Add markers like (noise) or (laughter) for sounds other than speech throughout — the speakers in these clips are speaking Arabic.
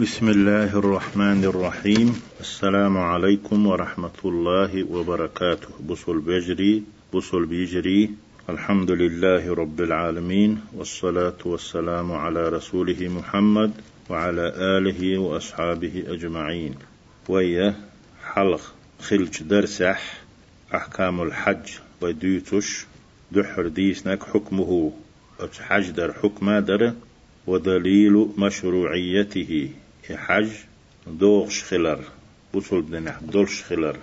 بسم الله الرحمن الرحيم السلام عليكم ورحمة الله وبركاته بصل بجري بصل بيجري الحمد لله رب العالمين والصلاة والسلام على رسوله محمد وعلى آله وأصحابه أجمعين ويا حلق خلج درسح أحكام الحج وديتش دحر ديسنك حكمه حج در حكم در ودليل مشروعيته حج دوغش خلر بوصل دنح دولش خلر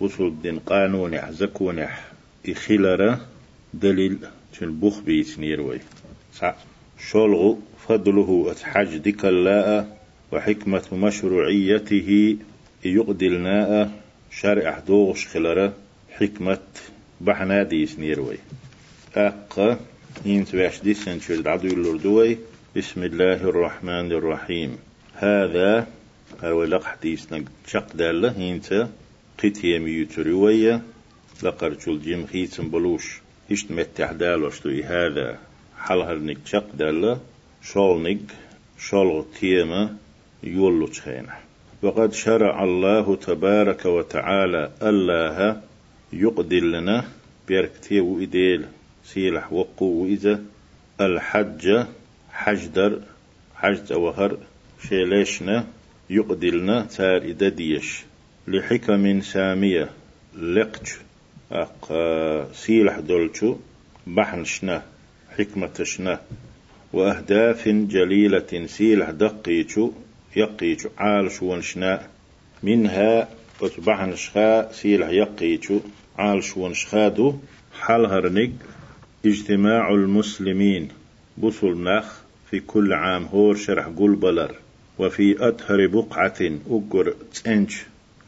بوصل دن قانون زكونح إخلر دليل شن بوخ بيت نيروي. شلغ فضله حج ديك اللاء وحكمة مشروعيته يقدلناء شرع دوغش خلره حكمة بحنا ديس نيروي. أق ينتبعش ديس سنشد عدو بسم الله الرحمن الرحيم. هذا لق حديثنا شق دالة. هينتا قتيم يتروية لقرجل جيم خيتم بلوش. إشت متح دالوش هذا حلهرنك شق دالة. شولنك شولغ تيما يولو تخينه وقد شرع الله تبارك وتعالى الله يقدل لنا بيركتي وإديل سيلح وقو وإذا الحج حجدر حجد وهر شيلشنا يقدلنا تار إدديش لحكم سامية لقج أق سيلح دولشو بحنشنا حكمتشنا. وأهداف جليلة سيلح دقيتشو يقيتشو عالش ونشنا. منها أتبعن سيلح يقيتشو عالش ونشخادو حال هرنق اجتماع المسلمين. بصل نخ في كل عام هور شرح قول بلر. وفي أطهر بقعة أقر تنج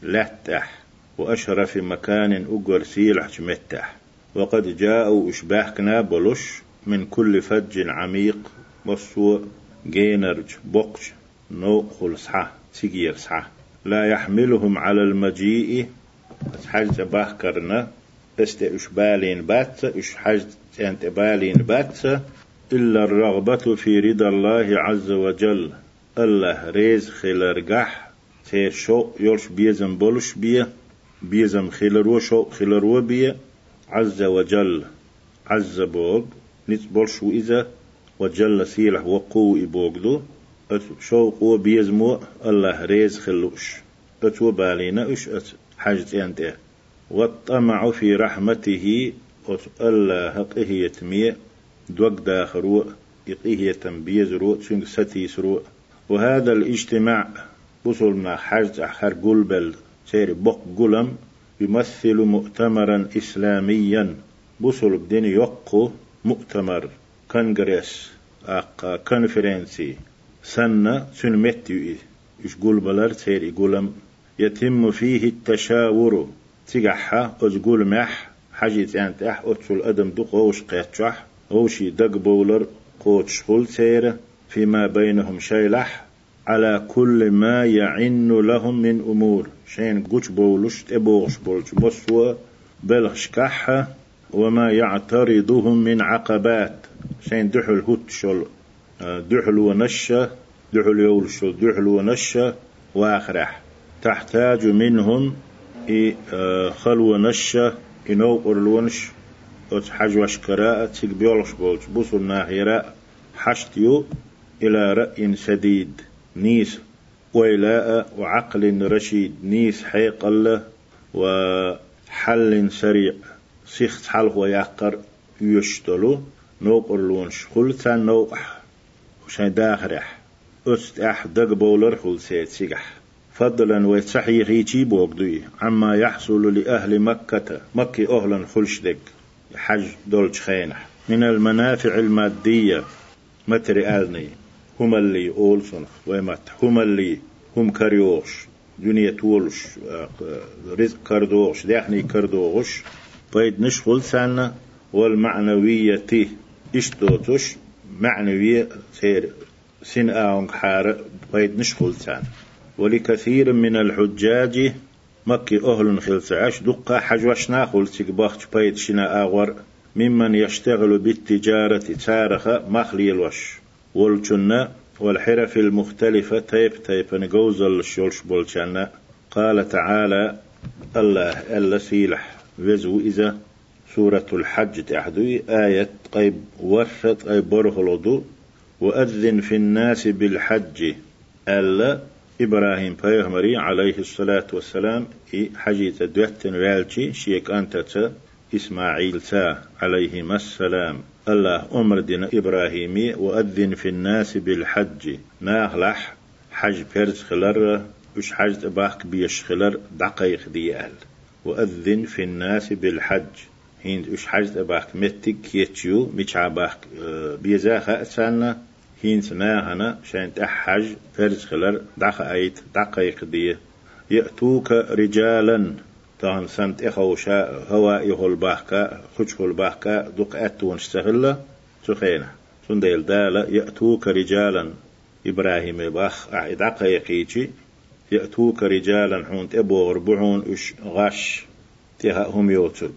لتح وأشرف مكان أقر سيلح متح. وقد جاءوا إشباحكنا بلش من كل فج عميق وسوء جينرج بقش نو خلصحة سيجير صحة. لا يحملهم على المجيء. حاجة باهكرنا است إشبالين بات إش حاجة أنت بالين بات إلا الرغبة في رضا الله عز وجل. الله ريز خلرقح تير شو يولش بيزم بولش بيه بيزم خلرو شو خلرو بيه عز وجل عز بوغ نت بولش وإذا وجل سيلح وقو إبوغدو شو قو بيزمو الله ريز خلوش. أتو بالينا إش أت حاجت أنت والطمع في رحمته الله حقه يتميه دوك داخرو إقيه تنبيز رو سنگ ستيس رو. وهذا الاجتماع بصلنا حج أحر قلبل سير بق قلم يمثل مؤتمرا إسلاميا. بصل بدين يقو مؤتمر كونغرس أقا كونفرنسي. سنة سنمت إش قلبلر سير قلم يتم فيه التشاور. تجحها أزقول مح حاجة أنت أح أتسل أدم دقوش قيتشح أوشي دق بولر قوت شغل سيرة فيما بينهم شيلح على كل ما يعن لهم من أمور. شين قوش بولش تبوغش بولش بسوة بلغش كحة وما يعترضهم من عقبات. شين دحل هوت شل دحل ونشة دحل يولش دحل ونشة وآخرح. تحتاج منهم خلو نشة إنو قرلونش أت حج وشكراء تيك بيولش بولش بوسو الناهيراء حشتيو إلى رأي سديد نيس ويلاء وعقل رشيد. نيس حيق الله وحل سريع. سيخت حل هو يقر يشتلو. نوق لونش خلتا نوق وشان داخرح أح دق بولر خل سيت سيقح. فضلا ويتصحي غيتي بوغدوي عما يحصل لأهل مكة مكي أهلا خلشدك حج دولش خينح. من المنافع المادية. متريالني هم اللي أولسون ويمت هم اللي هم كريوش دنيا تولش رزق كردوش داخني كردوش بيد نشغل سنة والمعنوية اشتوتش معنوية سير سن آونك حار. بيد نشغل سنة ولكثير من الحجاج مكي أهل خلص عش دقة حج وشنا خلص باخش. بيت شنا آغور ممن يشتغل بالتجارة تارخ مخلي الوش. والجنة والحرف المختلفة. تيب تيب نجوزل الشولش بولشانا قال تعالى الله ألا سيلح. وزو إذا سورة الحج تحدوي آية قيب ورثت أي برغلدو وأذن في الناس بالحج. ألا إبراهيم بيغمري عليه الصلاة والسلام. حجيت دوتن والشي شيك أنت إسماعيل تا عليهما السلام. الله أمر دين إبراهيمي وأذن في الناس بالحج. ناغلح حج بيرز خلر وش حج تباك بيش خلر؟ دقيق ديال. وأذن في الناس بالحج. هين وش حج تباك متك يتشو ميشا باك آه، بيزاخا أتسانا هين سناهنا شان تحج فرز خلر دق أيت دقيق دي. يأتوك رجالا. تان سنت إخوشا هوا يهول باحكا خش هول باحكا دق أتون استغلا سخينا سنديل دالا يأتوك رجالا. إبراهيم باخ أعيد عقيقيتي يأتوك رجالا حون تبو غربعون إش غش تيها هم يوتر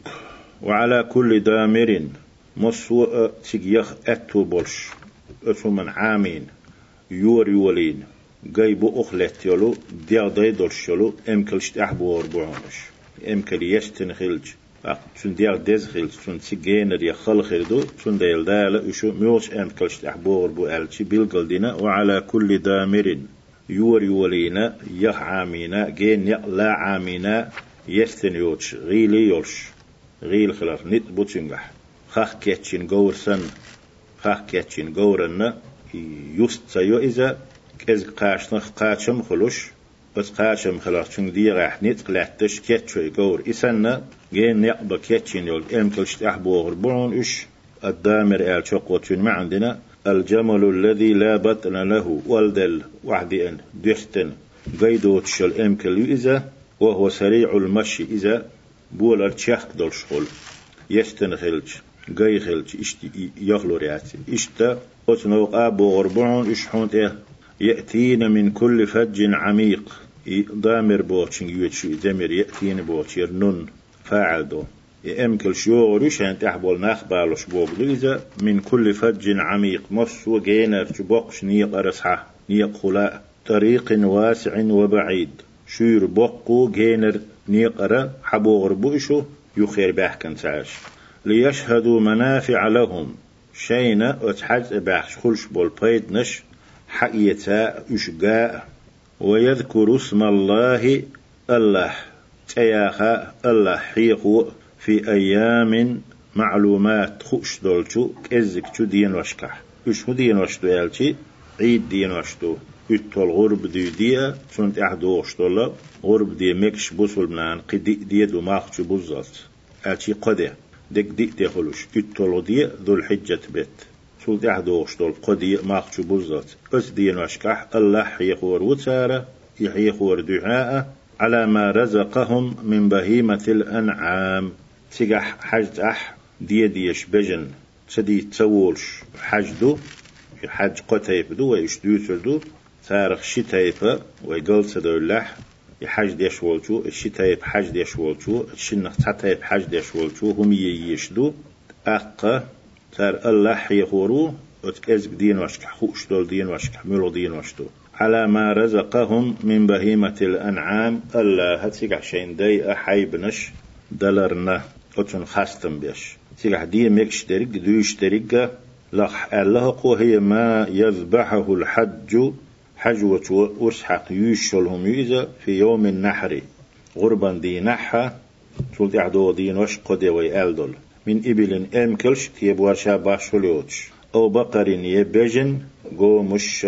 وعلى كل دامر مصو تيجيخ أتو بولش. أتو عامين. يور يولين. جايبو أخلت يلو ديا داي دولش يلو أمكلش تحبو غربعونش أمكل يشتن خلج. تون ديال ديز خيل تون تيجينر يا خل خيردو تون ديال دالا وشو ميوش أمكلش تحبو غربو ألشي بالقلدنا وعلى كل دامر يور يولينا يح عامينا جين لا عامينا يستن يوتش غيلي يورش غيل خلر نت بوتشنجح خاخ كيتشين غورسن خاخ كيتشين غورن يوست سيو إذا كز قاشنا قاشم خلوش. بس قاشم خلاص شن دي راح نت قلعتش كيتشوي غور إسنا جين يقبا كيتشين يول إمكلش تحبو غربون إش الدامر آل شقوتين ما عندنا الجمل الذي لا بطن له والدل وحدي أن ديستن قيدو تشل إمكل إذا وهو سريع المشي إذا بول أرتشاك دول شغل. يستن خلج قي خلج اشتي يخلو رياتي اشتا أتنو أبو غربعون اشحون إيه يأتين من كل فج عميق. ضامر بوتشن يوتشو دمر يأتين بوتشير نون فاعل دو يأمكل شيوغرش أن تحبول ناخ بالوش بوغلوزة من كل فج عميق. مص وجينر تبقش نيق أرسحة نيق خلاء طريق واسع وبعيد. شير بقو جينر نيق أرى حبوغر بوشو يخير بحكن سعاش ليشهدوا منافع لهم. شينا أتحج بحش خلش بول نش حقيتا اشقاء ويذكر اسم الله الله تياخا الله حيقو في أيام معلومات خش دولشو كزك شو دين وشكح وش دين وشتو يالشي عيد دين وشتو اتول غرب دي دي سنت احدو وشتولا غرب دي مكش بوصل منان قدي دي دو ماخش بوزات اتشي قدي دك دي تخلوش اتول دي ذو الحجة بيت. سلت احدو وشتول قدي ماخش بوزات اس دين وشكح الله يخور وتسارة يحيخور دعاء على ما رزقهم من بهيمة الأنعام تيجح حج أح دي ديش بجن تدي تسولش حج دو حج قتيب دو ويش دو تارخ شتايب ويقول سدولح يحج ديش والشو الشتايب حج ديش والشو الشنخ تاتيب حج ديش والشو هم ييشدو أقا تار الله يخورو اتكزك دين وشك خوش دول دين وشك ملو دين وشتو على ما رزقهم من بهيمة الأنعام الله هتسيق عشان داي أحيبنش دلرنا أتون خاستم بيش سيح دي ميكش دريق دوش دريق لح الله هي ما يذبحه الحج حجوة أسحق يوشلهم يوزا في يوم النحر. غربا دي نحا تولد اعدو دي نوش قدي ويالدل من إبل أمكلش تيب ورشا باشوليوتش. أو بقر يبجن جو مش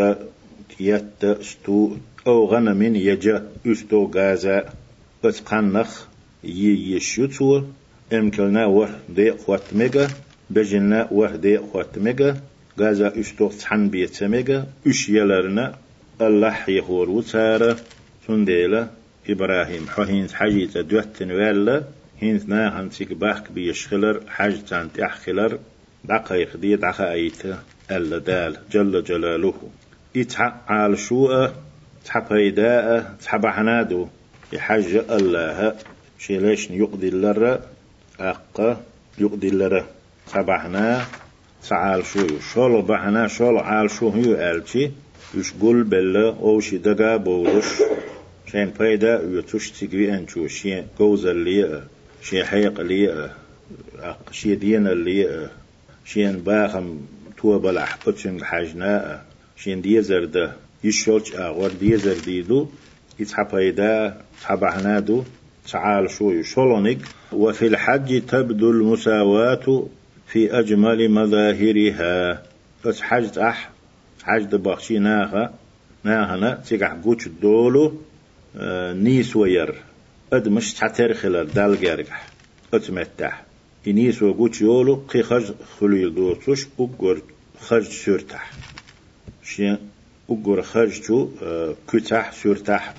يت استو أو غنم يجا استو غازا. أتقنخ يشيتو امكلنا وح دي خوات ميجا بجنا خوات ميجا غازا اشتوق تحن بيت ميجا إش يلرنا الله يخور وتارة سنديلا إبراهيم حين حجيت دوتن ولا هين ناهن تيك باخك بيشخلر حاج تان تحخلر دقيق دي دقا ايت ألا دال جل جلاله يتحق على شوء تحبيداء تحبحنادو يحج الله شيليش يقضي اللرة أقا يقضي لره صباحنا سعال شو شول بحنا شول عال شو هيو ألشي يش قول بلا أو شي دقا بولش شين فايدة يتوش تقوي أنشو شين قوز اللي شين حيق اللي شي دين اللي شين باخم تو بلح بتشن حاجنا شين ديزر ده يشولش أغور ديزر ديدو يتحبايدا تحبعنادو تعال شو يشولونيك وفي الحج تبدو المساواة في أجمل مظاهرها. بس حج أح حج دبخشي ناها ناهنا تيقع قوش دولو آه نيس وير. أد مش تعتر خلال دال جارجح أتمتح إنيس وقوش يولو قي خج خليل دوتوش أقر خج سورتح شين أقر خرجتو آه كتح سورتح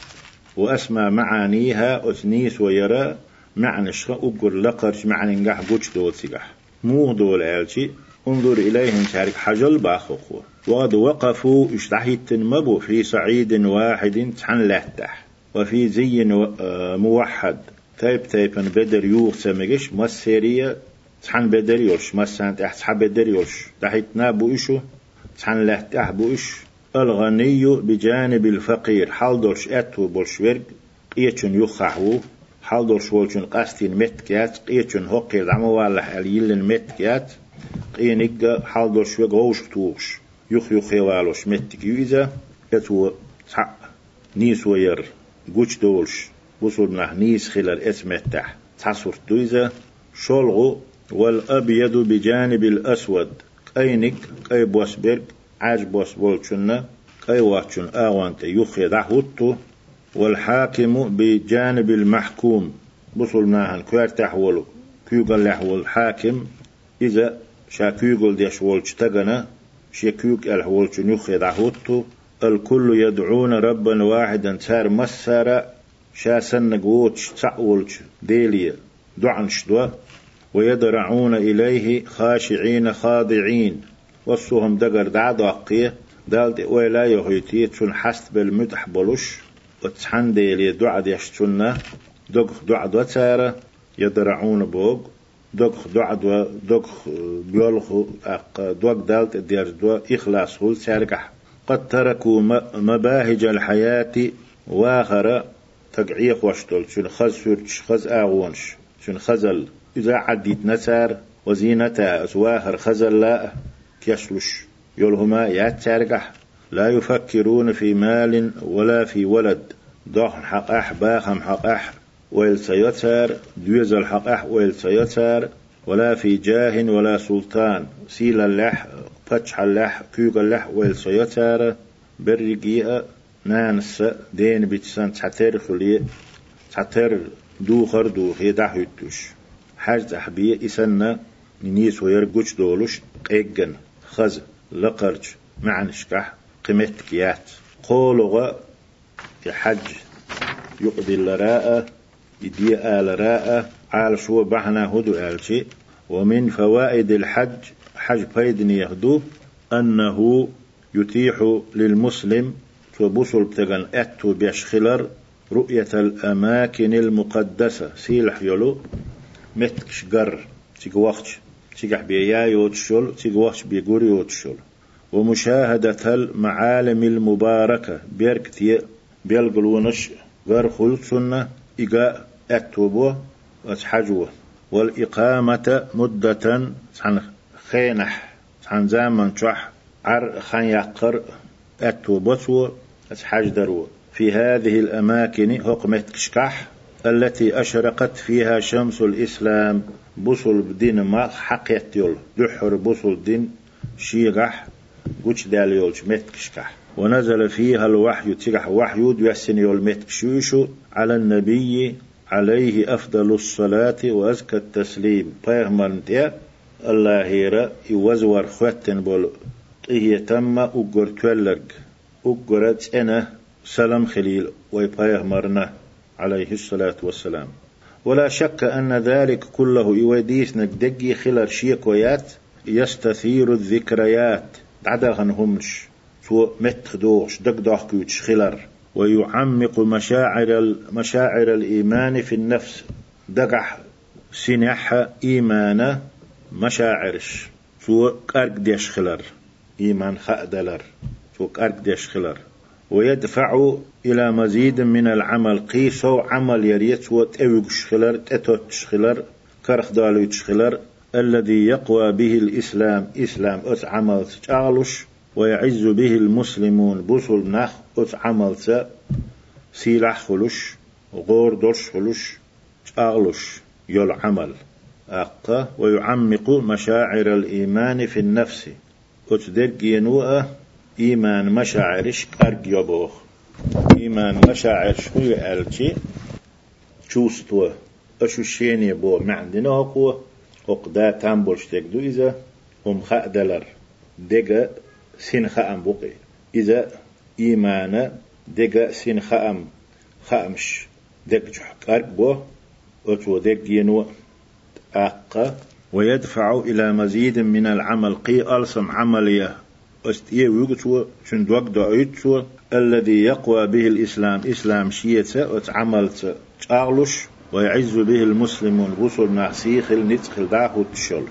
وأسمى معانيها أثنيس ويرى معنى شخ أقر لقرش معنى نجح قوش دول سيقح مو دول عالشي انظر إليهم تارك حجل باخوخو وقد وقفوا اشتحيت مبو في صعيد واحد تحن لهتح وفي زي آه، موحد. تايب تايب بدر يوغ سمجش مسيرية تحن بدر يولش مسان تحت بدر يولش تحت نابو إشو تحن لهتح بو إش. الغني بجانب الفقير. حال دولش أتو بولش ورق إيشن يخحو حال دولش ولشن قاستين متكات. إيشن هقي العمو والح اليلن متكات. قينيق حال دولش وغوش توغش يخ يخ يوالوش متك يوزا أتو نيس وير قوش دولش بصور نح نيس خلال اسمتح تصور دويزا شولغو والأبيض بجانب الأسود. قينك قي بوسبرق عاج بوس بولشنا قي واتشن آوانت يخي دحوتو والحاكم بجانب المحكوم بصول ناهن كوار تحولو. كيوغل لحول حاكم إذا شا كيوغل ديش ولش تغنى شيكوك الحولش نيخي دحوتو الكل يدعون ربا واحدا. سار مسارا شا سنقوتش تعولش ديلي دعن شدوه ويدرعون إليه خاشعين خاضعين. وصوهم دقر دع دقية دالت ولا يهيتي تون حست بالمتح بلوش وتحن ديلي دعا ديشتنا دق دعا دوتارة يدرعون بوغ دق دعا دو دق بيولخ دوق دالت دير دو إخلاص هول سارقح. قد تركوا مباهج الحياة واخر تقعيق وشتل. شن خز سرش خز آغونش. شن خزل إذا عديت نسار وزينتا أسواهر خزل لا كيشلش يلهما ياتشارقح لا يفكرون في مال ولا في ولد. ضخ حق أح باخم حق أح ويل سيتار دويز الحق أح ويل سيتار ولا في جاه ولا سلطان. سيل اللح فتح اللح كيوغ اللح ويل سيتار برقيئة نانس دين بيتسان تحتر خلي تحتر دوخر دوخ يدح يتوش حاج تحبيه إسنا نيس ويرقوش دولوش قيقن خز لقرج معنشكح قيمت كيات. قولغا في حج يقضي الراء يدي آل راء عال شو بحنا هدو آل ومن فوائد الحج حج فايدن يهدو أنه يتيح للمسلم فبصل بتغن أتو بيشخلر رؤية الأماكن المقدسة. سيلح يلو متكش قر تيجي وقت تيجح بيا يوتشول تيجي وقت بيقور يوتشول. ومشاهدة المعالم المباركة بيركتي بيلقلونش غير خلصنا إيقاء أكتبه وتحجوه والإقامة مدة خينح. عن زمن شح عر خان يقر أكتبه أتحجدروا في هذه الأماكن حكمت كشكح التي أشرقت فيها شمس الإسلام. بصل بدين ما حقيت يول دحر بصل دين شيغح قوش دال يولش متكشكح ونزل فيها الوحي تيغح وحي يحسن يول متكشوشو على النبي عليه أفضل الصلاة وأزكى التسليم. بيغمرن تيا الله هيرا يوزور خوتن بول. إيه تم أقر تولق أقرت أنا سلام خليل ويبيغمرنا عليه الصلاة والسلام. ولا شك أن ذلك كله يوديس نقدقي خلال شيكويات يستثير الذكريات. عدغن همش سو متخدوش دق داخكوش خلر ويعمق مشاعر مشاعر الإيمان في النفس. دقح سنح إيمانا مشاعرش. سو قرق ديش خلر إيمان خأدلر. توك أرك ديش خلر ويدفع إلى مزيد من العمل. قيسو عمل يريت وتأويقش خلر تأتوتش خلر كرخ دالويتش خلر الذي يقوى به الإسلام إسلام أت عمل تجعلش ويعز به المسلمون بوصل نخ أت عمل سيلح خلوش غور دولش خلوش تجعلش يل عمل. أقا ويعمق مشاعر الإيمان في النفس. أتدق ينوء إيمان مشاعرش أرق يبوخ. إيمان مشاعر شو يألتي تشوستو أشو الشيني بو معندنا هقوة وقدا تامبولش تقدو إذا هم خأدلر دقا سين خأم بقي إذا إيمان دقا سين خأم خأمش دق جحك أرق بو أتو دق ينوء. أقا ويدفع إلى مزيد من العمل قي ألسم عملية أستيه ويقتو شندوك دعيتو الذي يقوى به الإسلام إسلام شيئة وتعملت تأغلش ويعز به المسلمون غسل نعسيخ النتخل داهو تشل.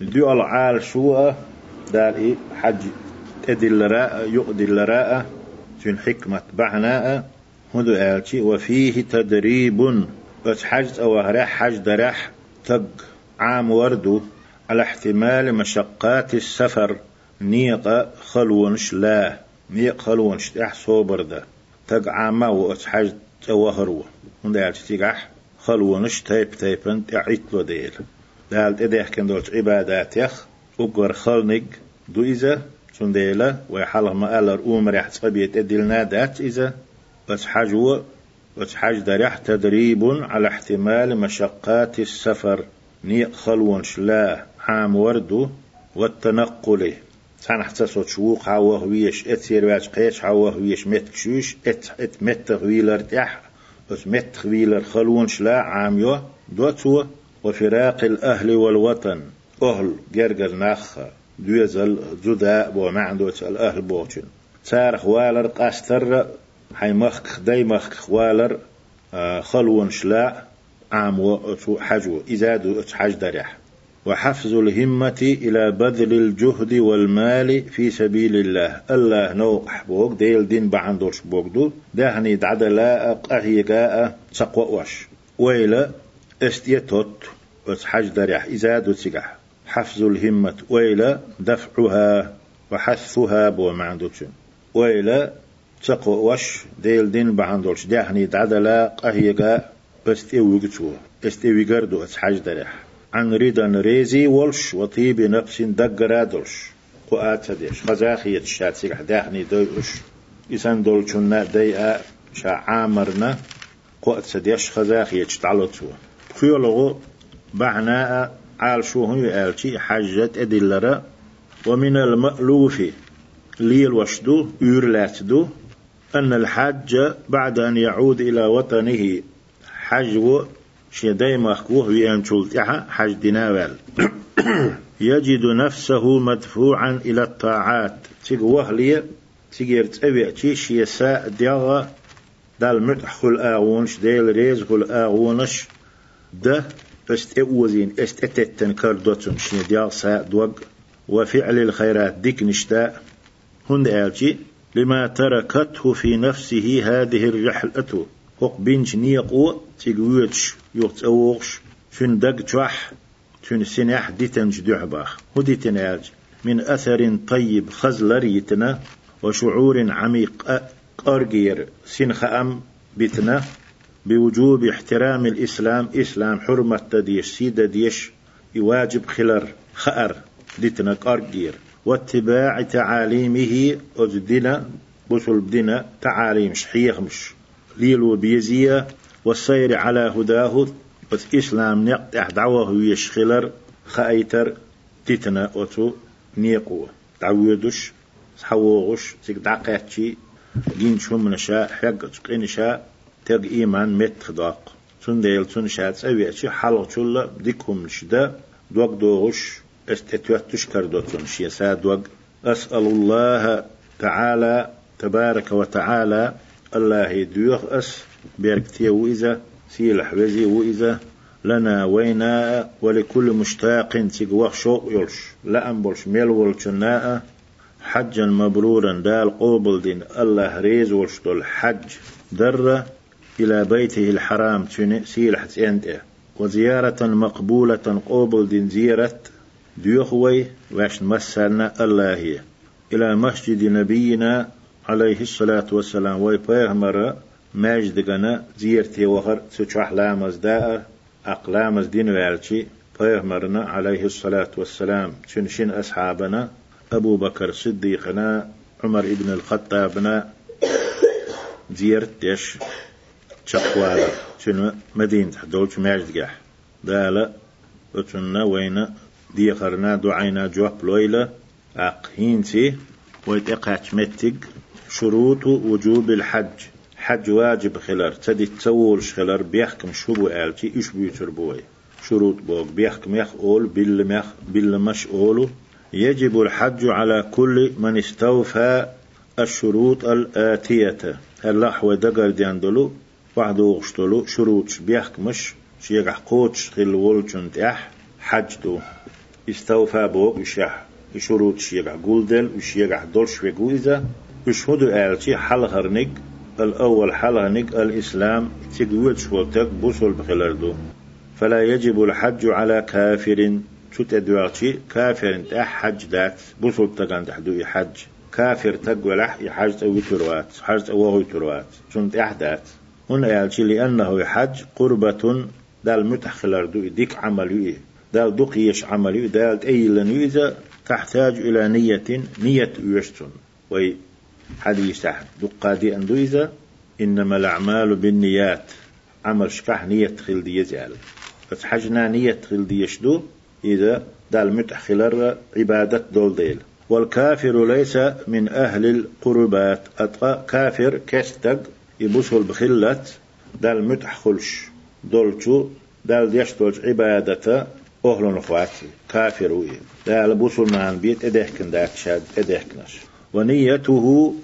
دو العال شوء دار إيه حج تدل راء يؤدل راء تن حكمة بعناء هدو آلتي. وفيه تدريب وتحجت أو حج درح تق عام وردو. على احتمال مشقات السفر. نيقة خلونش لا. نيق خلونش تح صوبر ده تق عام واتحاج توهرو. من ده تيجح خلونش تيب تيبن تعيتلو ديل. دال تديح كن دولت عبادات يخ. وقر خلنق دو إذا سنديلا ويحلق ما ألر أمر يحتسبيت أدلنا دات إذا بس حاجو بس حاج دريح تدريب على احتمال مشقات السفر نيق خلون شلا عام وردو والتنقل سان حتى صوت شوق عوه ويش اتسير واج قيش عوه ويش مت كشوش ات ات مت غويلر تح ات مت غويلر خلون شلا عام يو دوتو وفراق الأهل والوطن أهل جرجر نخ دوزل زدا بو معندوت الأهل بوچن سار خوالر قاستر حي مخ داي مخ خوالر آه، خلون شلا عام حجو إذا دو حج درح وحفز الهمة إلى بذل الجهد والمال في سبيل الله. الله نو أحبوك ديل دين بعندوش بوكدو دهني دعدلاء قهيقاء تقوى وش. ويلا استيتوت حج درح إذا دو تسقح حفز الهمة ويلا دفعها وحثها بو معندوش ويلا تقوى وش ديل دين بعندوش دهني دعدلاء قهيقاء بستيوغتو استيوغردو حج درح عن رضا ريزي ولش وطيب نفس دقرادلش قوات ديش. خزاخية الشاتسيك حداخني دوش إسان دولشنا ديئة شا عامرنا. قوات سديش خزاخية تعلطو خيولغو بعناء عال شوهن يالشي حجت أدلرا. ومن المألوف ليل وشدو يورلاتدو. أن الحج بعد أن يعود إلى وطنه حج شي دايما خكوه ويان شلتها حج ديناوال. (coughs) يجد نفسه مدفوعا إلى الطاعات. تيقوه لي تيجير تأبع تي شيساء ديغا دال مرتح خل آغونش ديل ريز خل آغونش. ده استئوزين استتتن كردوتن. شي ديغ ساء دوغ وفعل الخيرات ديك نشتاء. هند آلتي لما تركته في نفسه هذه الرحلة. هق بينش نيقو تيقويتش يوغت أوغش شن دق جوح شن سناح ديتنج دعباخ وديتناج من أثر طيب خزلريتنا وشعور عميق أرجير سنخ أم بتنا بوجوب احترام الإسلام إسلام حرمة تديش سيدة ديش يواجب خلر خأر ديتنا أرجير واتباع تعاليمه أجدنا بسل بدنا تعاليم شحيخ مش. ليلو بيزية والسير على هداه بس إسلام نقطع دعوه يشخلر خايتر تيتنا أتو نيقو. دعويدش سحوغش سيك دعقاتشي جين شو من شاء حق تقين شاء تق إيمان مت خداق تون ديل تون شاء تسوي أشي حلق شولا ديكم شدا دوق دوغش استتوتش كردوتون شيسا دوق أسأل الله تعالى تبارك وتعالى الله يدوخ أس بيركتي وإذا سيلح وزي وإذا لنا وينا ولكل مشتاق تيقوخ شوق يلش لا أنبولش ميل والشناء حجا مبرورا دال قوبل دين الله ريز وشتل حج در إلى بيته الحرام سيلح تسينت وزيارة مقبولة قوبل دين زيارة ديوخوي واش مسرنا الله. إلى مسجد نبينا عليه الصلاة والسلام. وي بيغمر ماجد غنا زيرتي وخر سوچح لامز دائر أقلامز دين والشي بيغمرنا عليه الصلاة والسلام. شنشن أصحابنا أبو بكر صديقنا عمر ابن الخطابنا زيرت يش شقوالا شنو مدينة دولش ماجد جاح دالا وتنا وين ديخرنا دعينا جواب لويلة. أقهينتي ويتقاش متق شروط وجوب الحج. حج واجب خلر. تدي تسولش خلر. بيحكم شو بو آلتي. إيش بيوتر بوي. شروط بوك بيحكم يخ أول. بل مخ بل مش أولو. يجب الحج على كل من استوفى الشروط الآتية. اللحو دقر دياندلو. بعد وغشتلو شروط. بيحكمش. شيقح قوتش. خل اح حج دو. استوفى بوك يشح شروط شيقح قولدل وشيقح دولش ويقويزة يشهدو آلتي حل الأول حل الإسلام تقويت شوالتك بوصل بخلاردو. فلا يجب الحج على كافر. تتدواتي كافر حج دات بوصل تقان تحدو حج. كافر تقولح يحج أو تروات حج أو تروات. سنت أحدات هنا يالشي لأنه حج قربة دال متخلر دو ديك عمل دال دقيش عمل دال أيلن إذا تحتاج إلى نية نية يشتن. وي حديث دقادي أندو إذا إنما الأعمال بالنيات. عمل شكح نية خل دي يزال فتحجنا نية خل دي يشدو إذا دال متخلر عبادة دول ديل. والكافر ليس من أهل القربات. أتقى كافر كستق يبوسل بخلت دال متحخلش دولشو دال يشتولش عبادة أهل نخواتي كافر وي دال بوسل مان بيت إدهكن داك شاد إدهكنش ونيته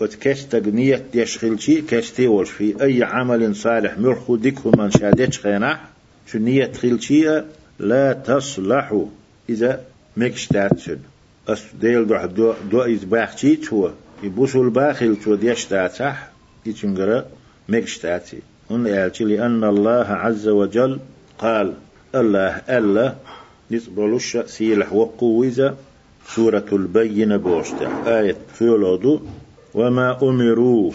وتكستق نية يشغلشي كستي وش في أي عمل صالح مرخو ديكو من شادتش خيناح شو نية تخلشي لا تصلح إذا مكشتات شد أس ديل دو دو, دو إز باخشي تو يبوسل باخل تو ديشتات صح يتنقرأ مكشتاتي هن يالتي لأن الله عز وجل قال الله ألا نسبلوش سيلح وقويزة سورة البينة بوشتا آية فيولودو وما أمروا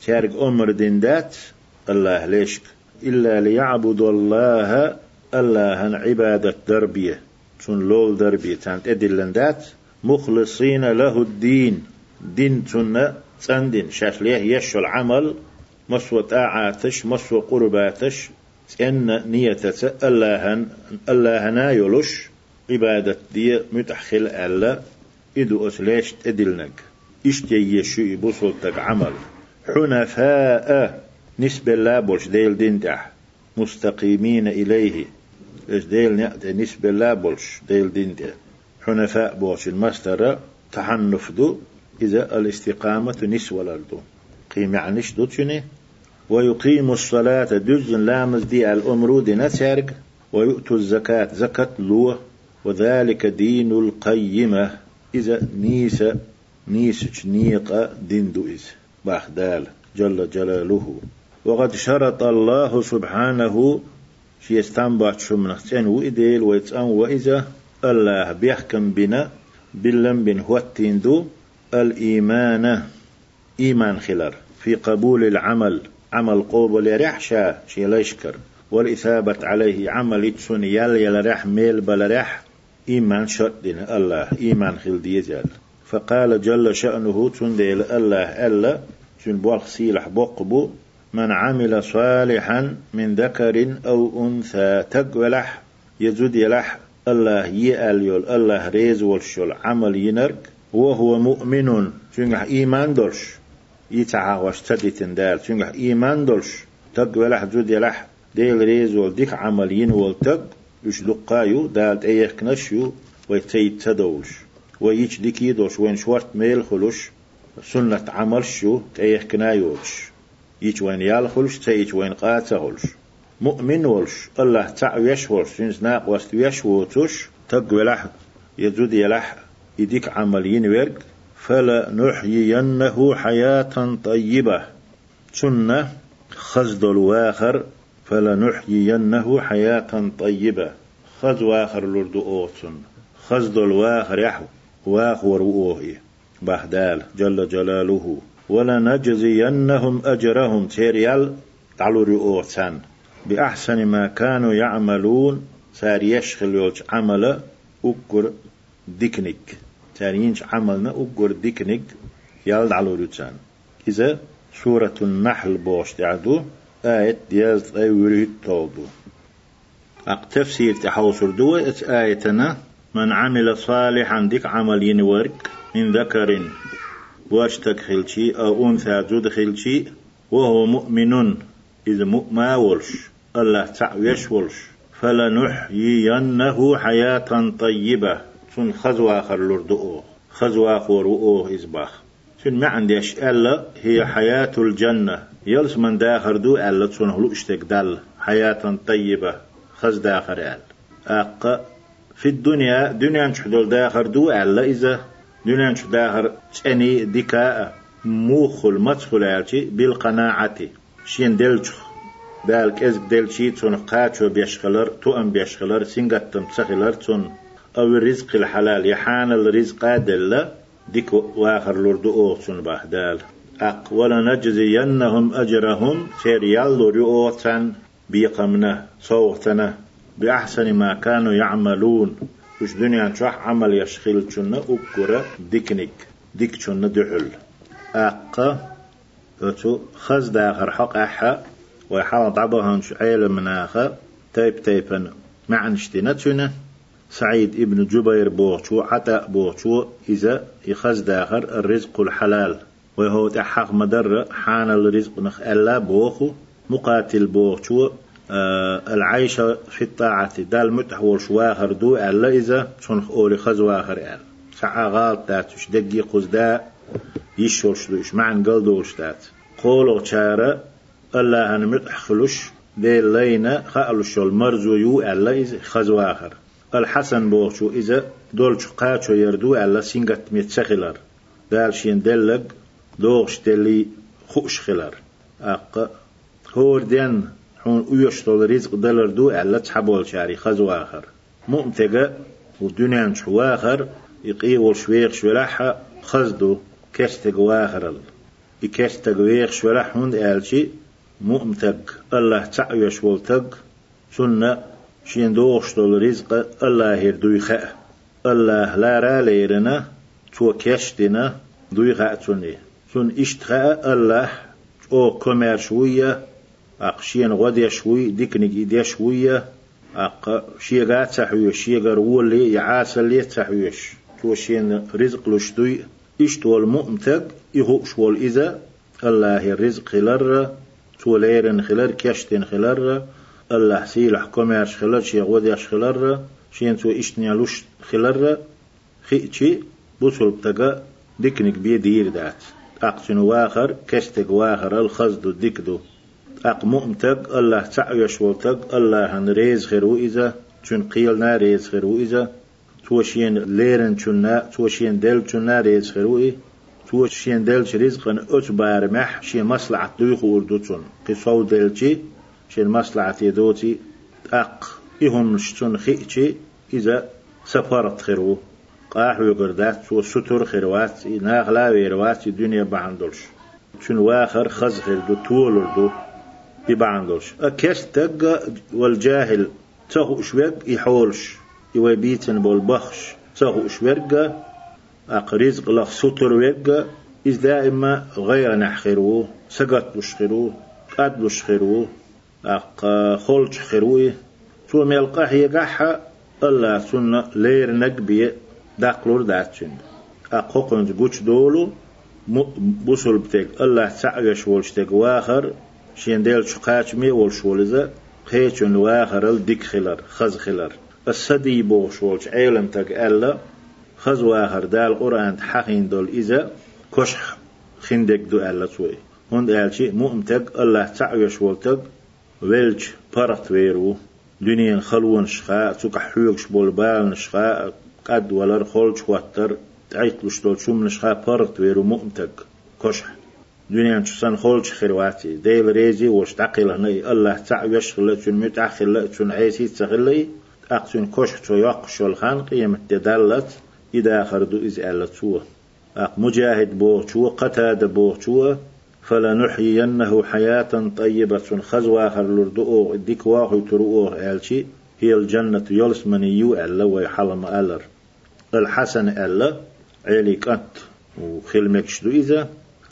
شارك أمر ديندات الله ليشك. إلا ليعبدوا الله الله عبادة دربية. شن لول دربية. تانت أدلندات مخلصين له الدين. دين تن تندين شاشليه يشو العمل. مسوى طاعاتش مسوى قرباتش. إن نيتة الله الله نايلش عبادة دي متحخل ألا إدو أسليش تدلنك. إشتي يشو بوصلتك عمل. حنفاء نسبة لا بوش ديل دين تح مستقيمين إليه. إيش ديل نسبة لا بوش ديل دين تح حنفاء بوش المستر تحنف دو. إذا الاستقامة نسوة لردو قيم يعنيش دو تشني؟ ويقيم الصلاة دز لامز دي الأمر دي نتسارق ويؤتوا الزكاة زكاة لوه وذلك دين القيمة. إذا نيس نيس نيقة دين دوئز باخدال جل جلاله. وقد شرط الله سبحانه شي استنبط شو من اختين وإديل ويتسان وإذا الله بيحكم بنا بلن بن دو الإيمان. إيمان خلر. في قبول العمل. عمل قوبل رحشا شي ليشكر والإثابة عليه عمل يتسون يل يل رح ميل بل رح إيمان شرطين الله إيمان خل ديزال فقال جل شأنه تنديل الله ألا تن بوالخ سيلح بقبو من عمل صالحا من ذكر أو أنثى تقولح يزود يلح الله يأل يول الله ريز والشول عمل ينرك وهو مؤمن تنجح إيمان دولش. يتعاوش تدتن دال تنجح إيمان دولش تقولح زود يلح ديل ريز والديك عمل ين والتق يش دقايو دالت أيخ كنشيو ويتيد تدولش. ويش ديكي دوش وين شورت ميل خلوش سنة عمل شو تيخ كنايوش يش وين يال خلوش تيش وين قاتا خلوش. مؤمن ولش الله تعو يشولش سنس ناق وست يشوتوش تق ولح يزود يلح يديك عمل ينورق فلنحيينه حياة طيبة. سنة خزد الواخر فلنحيينه حياة طيبة. خز واخر لرد أوتن. خزد الواخر يحو واخور وأوهي بهدال جل جلاله. ولنجزينهم أجرهم. تيريال تعلو رؤوتان بأحسن ما كانوا يعملون سار يشخل عمل أكر ديكنيك. تارينش عملنا أكر ديكنيك يالد على رؤوتان إذا سورة النحل بوش تعدو آية دياز أي وريد طولدو أق تفسير تحوصر دو آيتنا من عمل صالحا ديك عمل ينورك من ذكر واشتك خلشي أو أنثى جود خلشي وهو مؤمن إذا ما ولش الله تعويش ولش. فلنحيينه حياة طيبة. سن خزوا آخر لردؤه خزوا آخر رؤوه إزباخ سن ما عنديش ألا هي حياة الجنة. يلس من داخر دو ألا سن هلو إشتك دل. حياة طيبة. خز داخر أل. أق في الدنيا دنيا نشحدول داخر دو ألا إذا. دنيا نشحدول داخر تاني دكاء. موخل مدخل ألشي بالقناعة. شين دلچ بالك إزك دلشي تون قاتشو بيشخلر ام بيشخلر سنغتم تسخلر تون أو الرزق الحلال. يحان الرزق دل ديك وآخر لورد اوتون بهدال. اق ولا نجزينهم أجرهم. سير يالو رؤوتن بيقمنا صوتنا بأحسن ما كانوا يعملون. وش دنيا شح عمل يشخل شنا أكرة ديكنيك. ديك شنا دحل. أق. أتو خز داخر حق أحا ويحاول ضعبها عيل مناخا تيب تيبن. مع نشتنا سعيد ابن جبير بوغشو عطاء بوغشو إذا يخز داخر الرزق الحلال. وهو تحق مدر حان الرزق نخ ألا بوخو. مقاتل بوغشو آه العيشة في الطاعة. دال متحول شواخر دو ألا إذا شنخ أولي خز واخر ألا. سعى غالط داتش دقي قزدا يشورش دوش معن قل دوش دات. قولو چارة الله أنا متحخلوش دي لينا خالوش المرزو يو ألا إذا خز واخر. الحسن بوغشو إذا دول قاتشو يردو ألا سينغت ميتسخلر دال شين دلق دوغش دلي خوش خلر أق هور دين حون ويشتول رزق دلر دو ألا تحبول شاري خزو آخر مؤمتقى ودنيا شو آخر يقي والشويق شولاحة خزدو كشتق واخر يكشتق ويق شولاح هند آلشي مؤمتق الله تعيش والتق سنة شين دوغشتول رزق الله يردو خاء الله لا را ليرنا تو كشتنا دوي خاء توني سن اشتخاء الله أو كومير شوية أق شين غد شوي ديكنك إيدي شوية أق شيغات تحويش شيغر ولي يعاس اللي تحويش تو شين رزق لشتوي إشتول مؤمتك إهو شوال إذا الله الرزق خلر تو ليرن خلر كشتن خلر الله سيلح كوميرش خلر شي غوديش خلر شين تو إشتنيا لش خلر خيتشي بوصل بتقا ديكنك بيدير دات أقسن واخر كشتك واخر الخزدو ديكدو أق مؤمتك الله تعيش ولتك الله هن ريز خيرو إذا چون قيلنا ريز خيرو إذا توشين ليرن چون توشين دل چون ريز خيرو إيه توشين دل رزقا أت بارمح شي مصلحة دويخ أردوتون قصو دلچي شين مصلحة يدوتي أق إهم شتون خيئتي إذا سفرت خيرو. قاح ويقردات تو ستر خيروات ناغلا ويروات الدنيا بعندلش. شن واخر خز خير دو تولر ببعندوش أكيس تق والجاهل تهو شويق يحولش. يويبيتن بالبخش. تهو شويق أقريز لخ ستر ويق إذ دائما غير نحخروه سقط بشخروه قد بشخروه أق خلش خروه تو ملقاه يقحى الله سنة لير نقبي داقلور داتشن. أقوقن جوش دولو بوصل بتك الله تعيش ولشتك واخر شين ديل شقاش مي ول شولزا قيچن واخرل ديك خلر خز خلر. السدي بو شولش عيلم تك ألا خز واخر دال قرآن حقين دول إذا كشح خندك دو ألا سوي. هند ألشي مؤمتك الله تعيش ولتك ويلج بارت ويرو دنيا خلون شخاء تك حيوكش بول بال نشخاء قد ولر خلش واتر تعيقلش دول شو من شخا بارت ويرو مؤمتك كشح دنيا تشسن خولش خيرواتي ديل ريزي وش تعقل هني الله تع يشغل تشون متعخل تشون عيسي تغلي أقتون كشح تو يقشو الخان قيمة تدلت إذا خردو إز ألتوه أق مجاهد بوغشوه قتاد بوغشوه فلنحيينه حياة طيبة. خزوا آخر لردؤه ديك واخو ترؤه آلشي هي الجنة يلس من يو ألا ويحلم ألر الحسن ألا عيلي كنت وخلمك شدو إذا.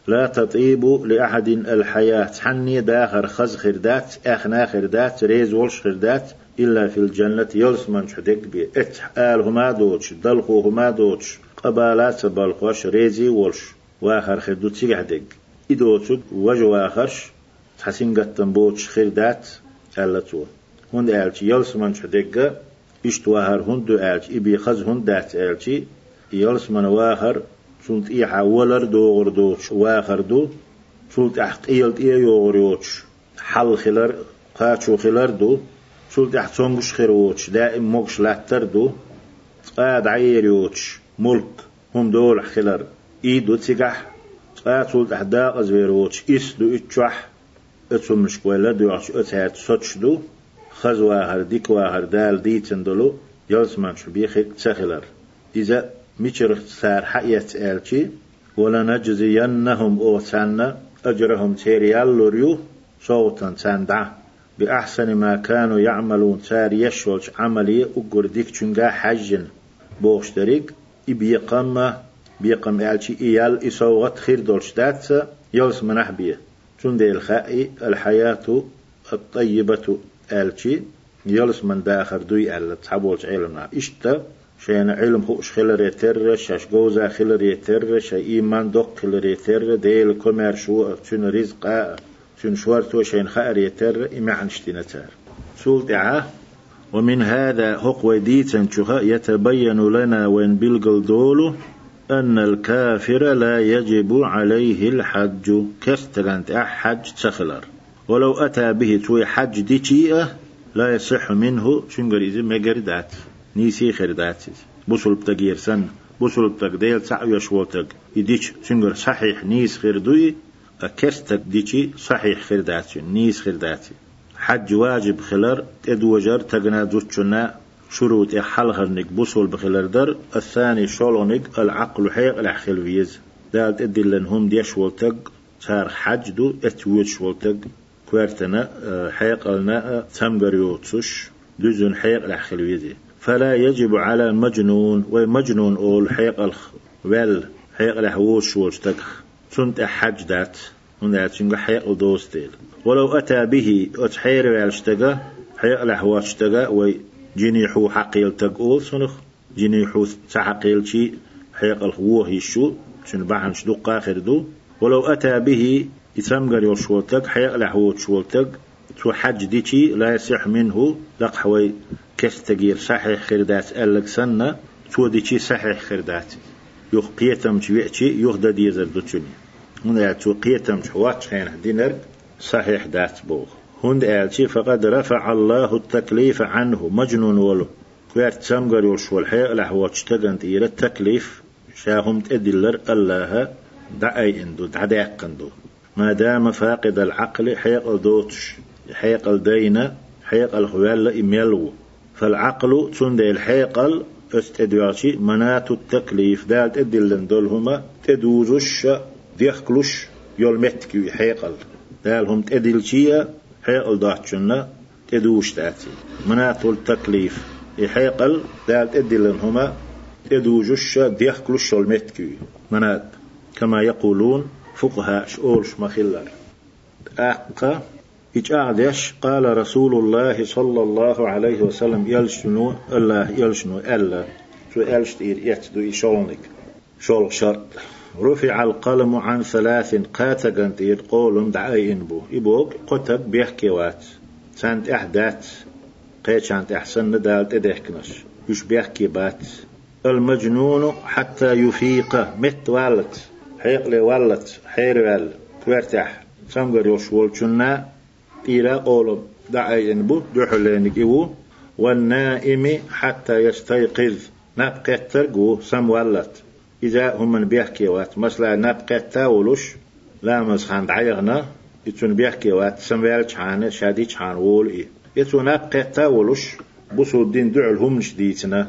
لا تطيب لأحد الحياة. حني داخر خز خردات أخنا خردات ريز ولش خردات إلا في الجنة يلس من شدك بي ات آل هما دوتش دلخو هما دوتش. قبالات بالقوش ريزي ولش. واخر خردو تيجح دق إدوتك وجو آخرش تحسين قطن بوتش خردات ألا تو هند آلتي يلس من شدق إشت واهر هند آلتي إبي خز هند دات آلتي يلس من واهر سلت إيحا ولر دوغر دوتش واخر دو سلت أحقيلت إيه يوغريوتش حل خلر قاتشو خلر دو سلت أحتونغش خيروتش دائم موكش لاتر دو قاد عيريوتش ملك هم دول خلر إيدو تيقح قاد سلت أحداق أزويروتش إس دو إتشوح اتسو مشكولا دو يعش اتهات سوتش دو خز واهر ديك واهر دال ديتن دولو يلزمان شو بيخيك تسخلر إذا ميشر سار حيات آلشي ولنجزينهم أوتانا أجرهم تيريال لوريو صوتا تاندع بأحسن ما كانوا يعملون سار يشولش عملي أقر ديك حجن بوشتريك إبيقام بيقام آلشي إيال إسوغت خير دولش دات يلس منح بيه. چون دي الخائي الحياة الطيبة آلشي يلس من داخر دوي آل تحبولش علمنا إشتا شين علم خوش خلر يتر شاش جوزا خلر يتر شا إيمان دوق خلر يتر ديل كمر شو تون رزق تون شوارتو شين خائر يتر إما عنشتنا تار. سول دعاه ومن هذا هق وديتا يتبين لنا وين بلغل دولو أن الكافر لا يجب عليه الحج. كستغانت أحج تخلر. ولو أتى به توي حج ديشيئة لا يصح منه. شنقر إذا مقردات نيسي خرداتيز بوصل بتغير سن. بوصل بتغديل سعو يشوتك يديش سنجر صحيح. نيس خردوي أكستك ديشي صحيح خرداتي نيس خرداتي حج واجب خلر. تدوجر تغنا دوتشنا. شروط حلهرنك بوصل بخلر در الثاني شولونك العقل حيق الأحخل فيز. دالت ادلن هم ديش ولتق صار حج دو اتويش ولتق. كوارتنا آه، حيق النا تمغر يوتسوش دوزن حيق الأحخل فيزي. فلا يجب على المجنون ومجنون أول حيق الخ ويل حيق الحوش وشتك سنت حج دات. شنق حيق دوستيل ولو أتى به أتحير والشتقى حيق الحواش تقى وجنيحو حقيل تقول سنخ جنيحو تحقيل شي حيق الخوه يشو شن بحن شدق آخر دو. ولو أتى به يتمقر يوشولتك حيق الحوش شولتك تو حج ديشي لا يصح منه. لقحوي كستجير صحيح خردات ألك سنة تو ديشي صحيح خردات يخ قيتم جويتشي يخ دا ديزر دوتشني هنا يعتو قيتم جوات خين دينر صحيح دات بوغ هند آلشي فقد رفع الله التكليف عنه مجنون ولو. كويرت سمغر يوشول حي لحوات شتغن تيرا التكليف شاهم تأدلر الله دعي اندو دعي اندو. ما دام فاقد العقل حيق دوتش حيق الدينة حيق الخوال إميلو فالعقل تند الحيقل استدواشي منات التكليف دال ادلن دولهما تدوزش ديخكلش يولمتكي حيقل دالهم تدلشيا حيقل داتشنا تدوش تاتي منات التكليف يحيقل دال ادلن هما تدوجش ديخكلش يولمتكي منات كما يقولون فقهاء شؤولش مخلر أقا إجعدش قال رسول الله صلى الله عليه وسلم يلشنو الله يلشنو ألا. شو ألشت إير يتدو إشولنك شول شرط. رفع القلم عن ثلاث قاتقن تير قول دعاي إنبو إبوك قتب بيحكيوات. سانت أحدات. قيشانت أحسن ندالت إدهكنش يش بيحكي بات المجنون حتى يفيق. مت والت. حيق لي والت. حير وال. كوارتح سامغر يوش ولچنا إلى قول دعي بو. دحلينك إيو. والنائم حتى يستيقظ. نبقى ترقو. سمولت إذا هم بيحكي وات. مثلا نبقى تاولوش لا مزخان دعيغنا يتون بيحكي وات. سمويل شحان شادي شحان وول إيه. يتون نبقى تاولوش بوسو الدين دعل هم شديتنا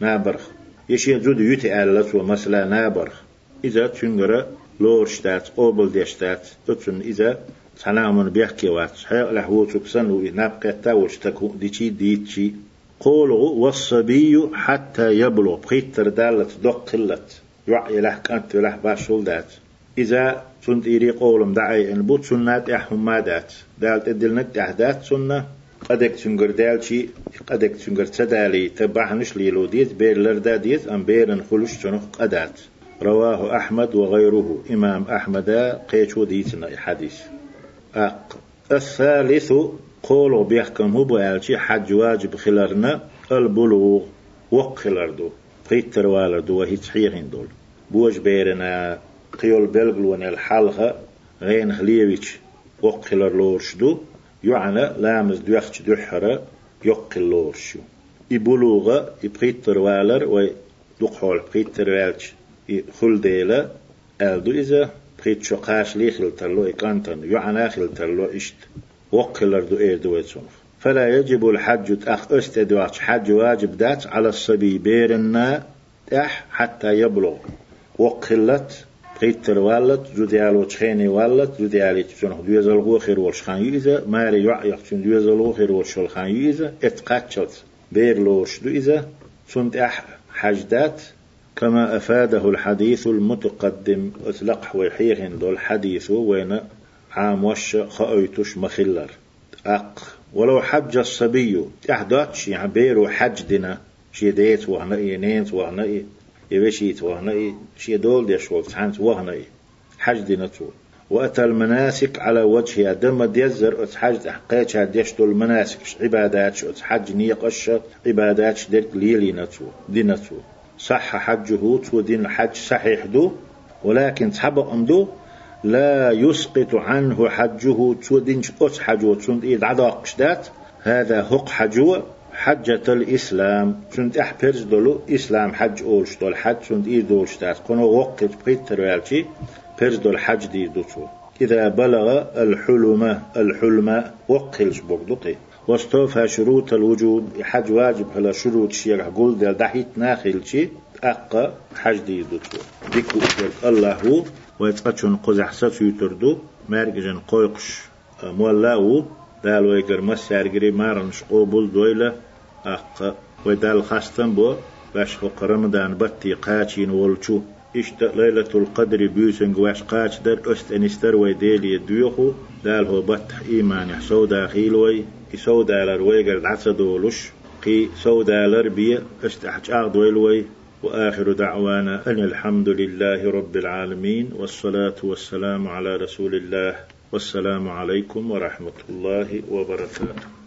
نابرخ. يشي زود يتي آلت ومثلا نابرخ. إذا تنقر لورشتات قوبل ديشتات تتون إذا سلام بيحكي وات. حيق لحوو تكسن ونبقى تاولش تكو ديشي ديتشي قولوا والصبي حتى يبلغ. بخيتر دالت دق يوعي له كانت له باشول دات. إذا سنت إيري قولم دعي إن بوت سنات إحهم ما دات. دالت إدلنك أحدات سنة. قدك تنقر دالشي قدك تنقر تدالي تبعهنش ليلو ديت بير لردا ديت أم بيرن خلوش تنخ قدات. رواه أحمد وغيره. إمام أحمد قيشو ديتنا حديث. أق الثالث قولوا بيحكم هو بألشي حج واجب خلرنا البلوغ وق خلردو قيتر والردو وهي صحيحين دول بوش بيرنا قيول بلغلون الحلقة غين خليويتش وق خلر لورشدو يعني لامز دوخش دوحرة يقل لورشو يبلوغ يبقيتر والر ويدقحول بقيتر والش خل ديلا. ألدو إذا بقيت شقاش لي خلتر إقانتن يعني خلتر له إشت. وقلر دو إيه دو فلا يجب الحج أخ أستدواج حج واجب دات على الصبي بيرنا أح حتى يبلغ. وقلت قيتر والت جديال وشخيني والت جديال تشون دويزل غو خير والشخان يزا ماري يعيق تشون دويزل غو خير والشخان يزا اتقاتشت بير لوش دو إذا سنت أح حجدات كما أفاده الحديث المتقدم أطلق ويحيهن دول حديث وين عام وش خأيتش مخلر. أق. ولو حج الصبي. أحداتش يعني بيرو حج دنا شي ديت وهنا إيه نينت وهنا إيه. يبشيت وهنا إيه. شي دول ديش وقت وهنا إيه. حج دنا وأتى المناسك على وجهها دم ديزر أتحج أحقيتش ديش دول المناسك عبادات أتحج نيقش عبادات ديك ليلي نتو دي صح حجه تو. دين حج صحيح دو. ولكن تحب أمدو لا يسقط عنه حجه تودينش أس حجو تسند إيد عداق شدات. هذا هق حجو حجة الإسلام. تسند أحبرز دولو إسلام حج أولش دول. حج تسند إيد دولش دات. كونو وقت بقيت تروالشي برز دول حج دي دوتو. إذا بلغ الحلمة الحلمة وقلش بقدقي واستوفى شروط الوجوب حج واجب هلا شروط شيء قول دل دحيت ناخل شي. أقا حج دي دوتو. ديكو الله هو ويتقتشون قزح ستو يتردو مارجن قويقش مولاو دال ويقر مسار قري مارنش قوبل دويلة أق ودال خاستن بو باش فوق رمضان بطي قاتشين ولچو إشت ليلة القدر بيوسن واش قاتش در أست أنستر ويديلي دويخو دال هو بطح إيمان سودا خيلوي سودا لرويقر عصدولش قي سودا لربية أست أحج أغدويلوي وآخر دعوانا أن الحمد لله رب العالمين والصلاة والسلام على رسول الله والسلام عليكم ورحمة الله وبركاته.